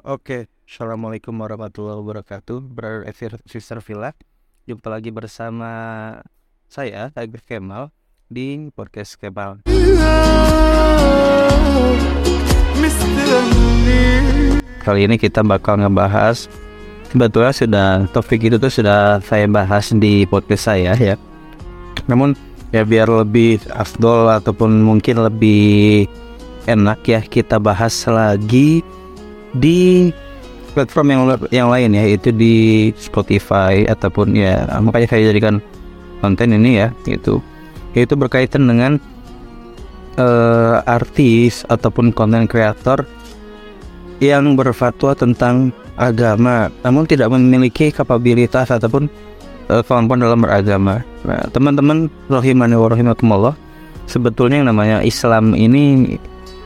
Oke, Assalamualaikum warahmatullahi wabarakatuh. Brother and Sister Villa Jumpa lagi bersama saya, Agus Kemal Di Podcast Kemal. Kali ini kita bakal ngebahas Sebetulnya sudah topik itu tuh sudah saya bahas di podcast saya ya. Namun ya biar lebih afdol ataupun mungkin lebih enak ya kita bahas lagi di platform yang yang lain ya itu di Spotify ataupun ya makanya saya jadikan konten ini ya itu yaitu berkaitan dengan uh, artis ataupun konten kreator yang berfatwa tentang agama namun tidak memiliki kapabilitas ataupun uh, dalam beragama. Nah, teman-teman rahimani wa sebetulnya yang namanya Islam ini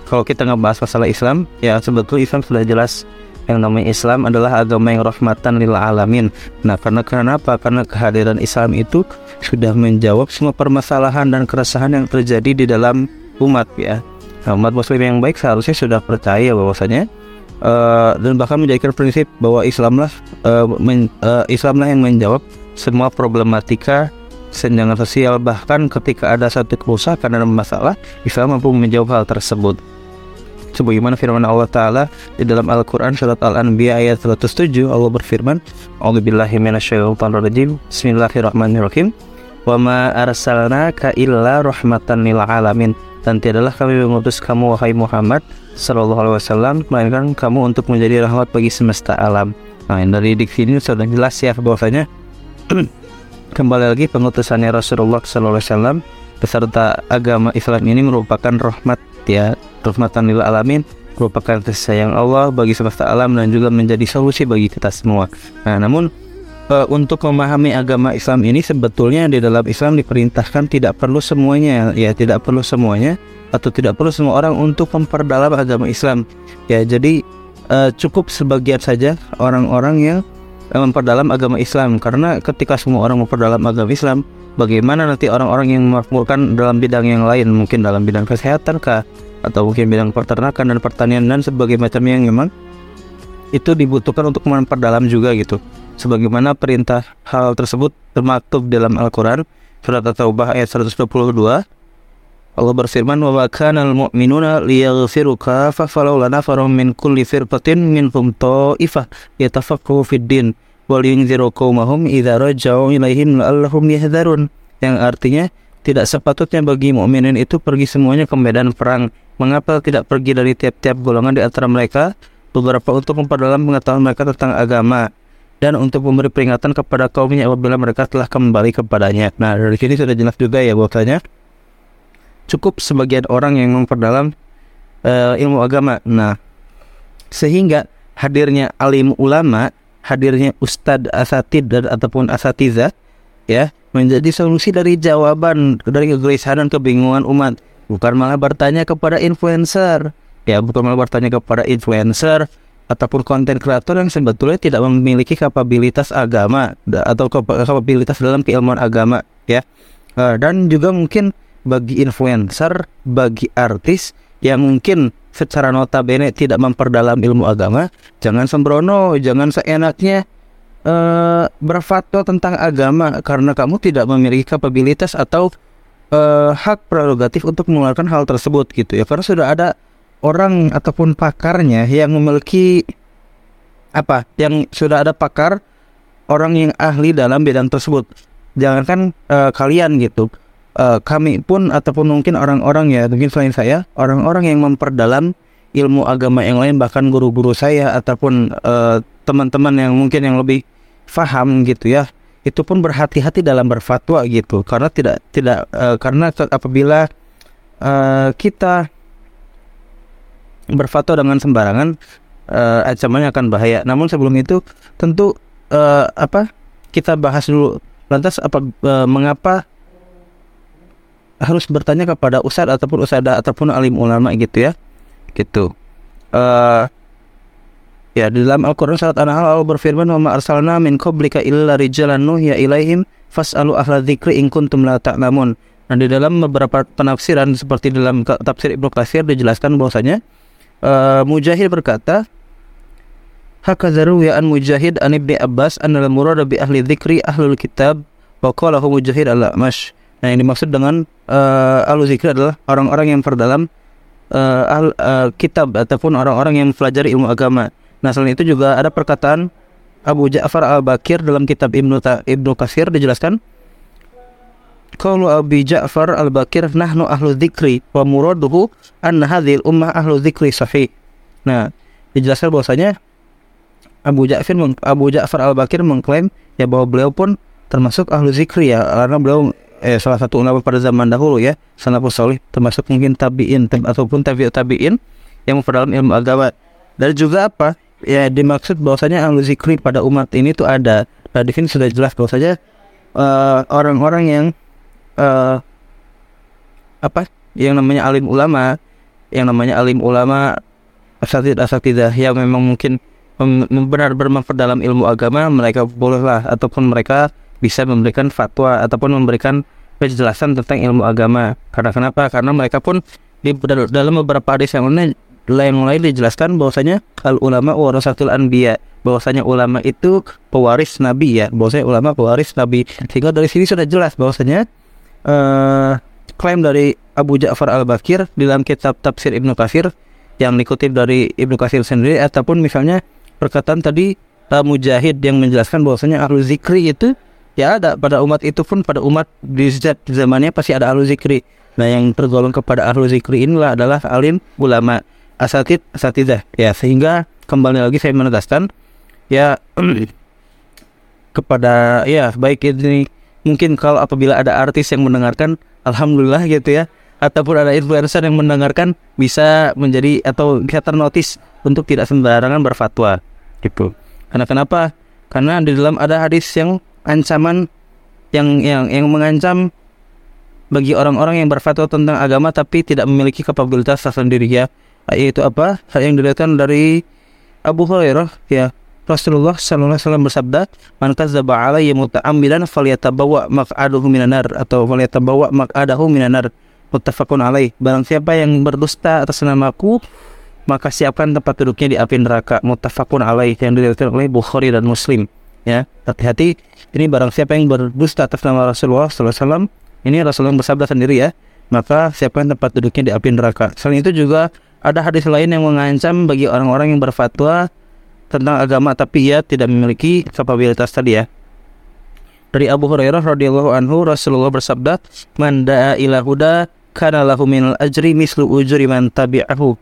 kalau kita ngebahas masalah Islam ya sebetulnya Islam sudah jelas yang namanya Islam adalah agama yang rahmatan lil alamin. Nah, karena kenapa? Karena kehadiran Islam itu sudah menjawab semua permasalahan dan keresahan yang terjadi di dalam umat ya. Nah, umat muslim yang baik seharusnya sudah percaya bahwasanya uh, dan bahkan menjadikan prinsip bahwa Islamlah uh, men, uh, Islamlah yang menjawab semua problematika senjangan sosial bahkan ketika ada satu kerusakan dan masalah Islam mampu menjawab hal tersebut sebagaimana firman Allah taala di dalam Al-Qur'an surat Al-Anbiya ayat 107 Allah berfirman A'udzubillahi minasyaitonirrajim. Bismillahirrahmanirrahim. Wa ma arsalnaka illa rahmatan lil alamin. Dan tiadalah kami mengutus kamu wahai Muhammad sallallahu alaihi wasallam melainkan kamu untuk menjadi rahmat bagi semesta alam. Nah, dari diksi ini sudah jelas ya bahwasanya kembali lagi pengutusannya Rasulullah sallallahu alaihi wasallam beserta agama Islam ini merupakan rahmat ya rahmatan lil alamin merupakan kasih sayang Allah bagi semesta alam dan juga menjadi solusi bagi kita semua. Nah, namun uh, untuk memahami agama Islam ini sebetulnya di dalam Islam diperintahkan tidak perlu semuanya ya tidak perlu semuanya atau tidak perlu semua orang untuk memperdalam agama Islam. Ya, jadi uh, cukup sebagian saja orang-orang yang memperdalam agama Islam karena ketika semua orang memperdalam agama Islam bagaimana nanti orang-orang yang memakmurkan dalam bidang yang lain mungkin dalam bidang kesehatan kah atau mungkin bidang peternakan dan pertanian dan sebagainya macam yang memang itu dibutuhkan untuk memperdalam juga gitu. Sebagaimana perintah hal tersebut termaktub dalam Al-Quran surat At-Taubah ayat 122 Allah berfirman wa kana al-mu'minuna liyaghfiru kafa falawla nafarum min kulli firqatin minhum ta'ifah yatafaqahu fid din wal yunziru qaumahum idza raja'u ilaihim la'allahum yahdharun. Yang artinya tidak sepatutnya bagi mukminin itu pergi semuanya ke medan perang Mengapa tidak pergi dari tiap-tiap golongan di antara mereka beberapa untuk memperdalam pengetahuan mereka tentang agama dan untuk memberi peringatan kepada kaumnya apabila mereka telah kembali kepadanya. Nah, dari sini sudah jelas juga ya bahwasanya cukup sebagian orang yang memperdalam uh, ilmu agama. Nah, sehingga hadirnya alim ulama, hadirnya ustadz asatid dan ataupun asatiza ya menjadi solusi dari jawaban dari kegelisahan dan kebingungan umat bukan malah bertanya kepada influencer. Ya bukan malah bertanya kepada influencer ataupun konten kreator yang sebetulnya tidak memiliki kapabilitas agama atau kapabilitas dalam keilmuan agama ya. Eh, dan juga mungkin bagi influencer bagi artis yang mungkin secara notabene tidak memperdalam ilmu agama jangan sembrono jangan seenaknya uh, berfatwa tentang agama karena kamu tidak memiliki kapabilitas atau uh, hak prerogatif untuk mengeluarkan hal tersebut gitu ya. Karena sudah ada orang ataupun pakarnya yang memiliki apa? Yang sudah ada pakar orang yang ahli dalam bidang tersebut. Jangankan uh, kalian gitu. Uh, kami pun ataupun mungkin orang-orang ya mungkin selain saya orang-orang yang memperdalam ilmu agama yang lain bahkan guru-guru saya ataupun teman-teman uh, yang mungkin yang lebih faham gitu ya itu pun berhati-hati dalam berfatwa gitu. Karena tidak tidak uh, karena apabila uh, kita berfatwa dengan sembarangan uh, ancamannya akan bahaya. Namun sebelum itu tentu uh, apa kita bahas dulu lantas apa uh, mengapa harus bertanya kepada ustadz ataupun usada ataupun alim ulama gitu ya. Gitu. Uh, Ya, di dalam Al-Qur'an surat An-Nahl Allah berfirman, "Wa ma arsalna min qablika illa rijalan nuhya ilaihim fas'alu ahla dzikri in kuntum la ta'lamun." Nah, di dalam beberapa penafsiran seperti dalam tafsir Ibnu Katsir dijelaskan bahwasanya uh, Mujahid berkata, Hakadha ruwiya an Mujahid an Ibni Abbas an al murad bi ahli dzikri ahlul kitab wa qalahu Mujahid al-Amash. Nah, yang dimaksud dengan uh, ahlu zikri adalah orang-orang yang terdalam uh, ahl, uh, kitab ataupun orang-orang yang mempelajari ilmu agama. Nah, selain itu juga ada perkataan Abu Ja'far Al-Bakir dalam kitab Ibnu Ibnu Katsir dijelaskan kalau Abu Ja'far Al-Bakir nahnu ahlu dzikri wa muraduhu anna hadhil ummah ahlu dzikri sahih. Nah, dijelaskan bahwasanya Abu Ja'far Abu Ja'far Al-Bakir mengklaim ya bahwa beliau pun termasuk ahlu zikri ya karena beliau eh, salah satu ulama pada zaman dahulu ya salafus salih termasuk mungkin tabiin ataupun tabi'ut tabiin yang memperdalam ilmu agama dan juga apa ya dimaksud bahwasanya ahlu pada umat ini tuh ada nah di sudah jelas bahwasanya uh, orang-orang yang uh, apa yang namanya alim ulama yang namanya alim ulama asatid asatidah yang memang mungkin benar-benar memperdalam ilmu agama mereka bolehlah ataupun mereka bisa memberikan fatwa ataupun memberikan penjelasan tentang ilmu agama. Karena kenapa? Karena mereka pun di dalam beberapa hadis yang lain yang lain dijelaskan bahwasanya al ulama warasatul anbiya. Bahwasanya ulama itu pewaris nabi ya. Bahwasanya ulama pewaris nabi. Sehingga dari sini sudah jelas bahwasanya uh, klaim dari Abu Ja'far al-Bakir di dalam kitab tafsir Ibnu Katsir yang dikutip dari Ibnu Katsir sendiri ataupun misalnya perkataan tadi uh, Mujahid yang menjelaskan bahwasanya ahlu zikri itu ya ada pada umat itu pun pada umat di zamannya pasti ada ahlu zikri. Nah yang tergolong kepada ahlu zikri inilah adalah alim ulama asatid asatidah ya sehingga kembali lagi saya menegaskan ya kepada ya baik ini mungkin kalau apabila ada artis yang mendengarkan alhamdulillah gitu ya ataupun ada influencer yang mendengarkan bisa menjadi atau bisa ternotis untuk tidak sembarangan berfatwa gitu. Karena kenapa? Karena di dalam ada hadis yang ancaman yang yang yang mengancam bagi orang-orang yang berfatwa tentang agama tapi tidak memiliki kapabilitas tersendiri ya. Yaitu apa? Yang dilihatkan dari Abu Hurairah ya. Rasulullah sallallahu alaihi wasallam bersabda, "Man kadzdzaba alayya muta'ammidan falyatabawa maq'adahu minan nar" atau falyatabawa maq'adahu minan nar. Muttafaqun alaih. Barang siapa yang berdusta atas namaku, maka siapkan tempat duduknya di api neraka muttafaqun alaih yang diriwayatkan oleh Bukhari dan Muslim ya hati-hati ini barang siapa yang berdusta atas nama Rasulullah SAW ini Rasulullah bersabda sendiri ya maka siapkan tempat duduknya di api neraka selain itu juga ada hadis lain yang mengancam bagi orang-orang yang berfatwa tentang agama tapi ia tidak memiliki kapabilitas tadi ya. Dari Abu Hurairah radhiyallahu anhu Rasulullah bersabda man da'a ila huda kana lahu minal ajri mislu ujri man tabi'ahu.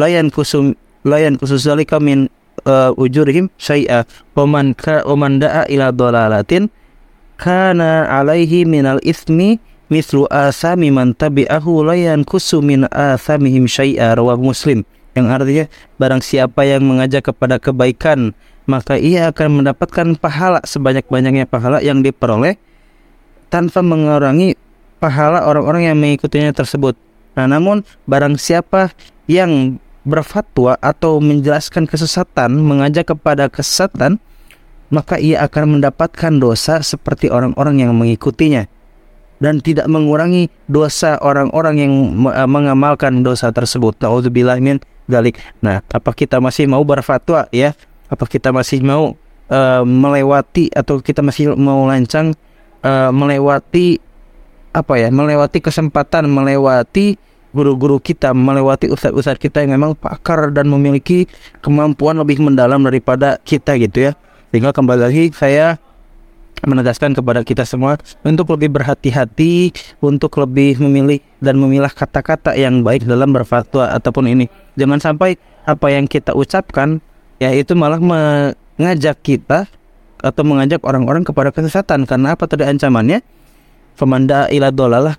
Layan kusum layan khusus zalika min uh, ujurihim syai'a. Waman ka waman da'a ila dolalatin kana alaihi minal ismi mislu asami man tabi'ahu layan kusu min asamihim syai'a rawah muslim yang artinya barang siapa yang mengajak kepada kebaikan maka ia akan mendapatkan pahala sebanyak-banyaknya pahala yang diperoleh tanpa mengurangi pahala orang-orang yang mengikutinya tersebut. Nah, namun barang siapa yang berfatwa atau menjelaskan kesesatan, mengajak kepada kesesatan, maka ia akan mendapatkan dosa seperti orang-orang yang mengikutinya dan tidak mengurangi dosa orang-orang yang eh, mengamalkan dosa tersebut. Nauzubillah min dalik. Nah, apa kita masih mau berfatwa ya? Apa kita masih mau uh, melewati atau kita masih mau lancang uh, melewati apa ya? Melewati kesempatan, melewati guru-guru kita melewati ustadz-ustadz kita yang memang pakar dan memiliki kemampuan lebih mendalam daripada kita gitu ya. Sehingga kembali lagi saya menegaskan kepada kita semua untuk lebih berhati-hati untuk lebih memilih dan memilah kata-kata yang baik dalam berfatwa ataupun ini. Jangan sampai apa yang kita ucapkan ya itu malah mengajak kita atau mengajak orang-orang kepada kesesatan karena apa tadi ancamannya? Famanda ila dolalah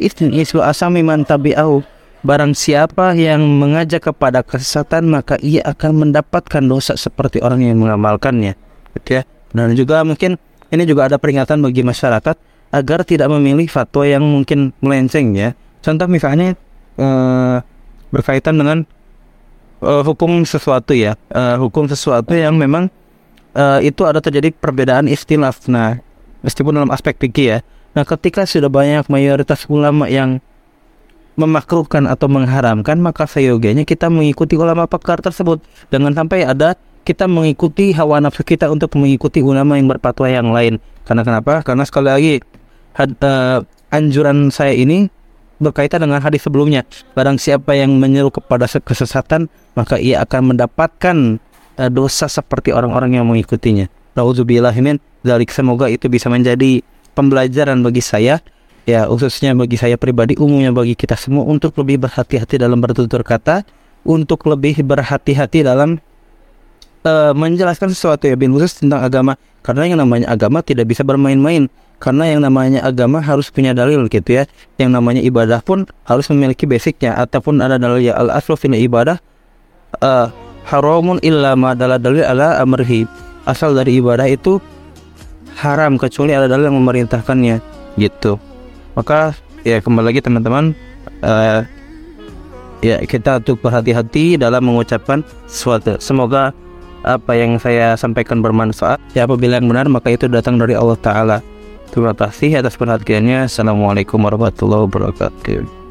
istin islu asami man tabi'ahu. Barang siapa yang mengajak kepada kesesatan maka ia akan mendapatkan dosa seperti orang yang mengamalkannya. Gitu ya. Dan juga mungkin ini juga ada peringatan bagi masyarakat agar tidak memilih fatwa yang mungkin melenceng ya. Contoh misalnya uh, berkaitan dengan uh, hukum sesuatu ya, uh, hukum sesuatu yang memang uh, itu ada terjadi perbedaan istilah. Nah, meskipun dalam aspek fikih ya, Nah, ketika sudah banyak mayoritas ulama yang memakruhkan atau mengharamkan, maka seyogianya kita mengikuti ulama pakar tersebut. Jangan sampai ada kita mengikuti hawa nafsu kita untuk mengikuti ulama yang berfatwa yang lain. Karena kenapa? Karena sekali lagi had, uh, anjuran saya ini berkaitan dengan hadis sebelumnya. Barang siapa yang menyeru kepada kesesatan, maka ia akan mendapatkan uh, dosa seperti orang-orang yang mengikutinya. Nauzubillah min dzalik. Semoga itu bisa menjadi pembelajaran bagi saya ya khususnya bagi saya pribadi umumnya bagi kita semua untuk lebih berhati-hati dalam bertutur kata untuk lebih berhati-hati dalam uh, menjelaskan sesuatu ya bin khusus tentang agama. Karena yang namanya agama tidak bisa bermain-main. Karena yang namanya agama harus punya dalil gitu ya. Yang namanya ibadah pun harus memiliki basicnya. Ataupun ada dalil ya al aslu fil ibadah uh, haramun illa ma dalil ala amrihi. Asal dari ibadah itu haram kecuali ada dalil yang memerintahkannya gitu. Maka ya kembali lagi teman-teman uh, ya kita untuk berhati-hati dalam mengucapkan sesuatu. Semoga apa yang saya sampaikan bermanfaat. Ya apabila yang benar maka itu datang dari Allah Ta'ala. Terima kasih atas perhatiannya. Assalamualaikum warahmatullahi wabarakatuh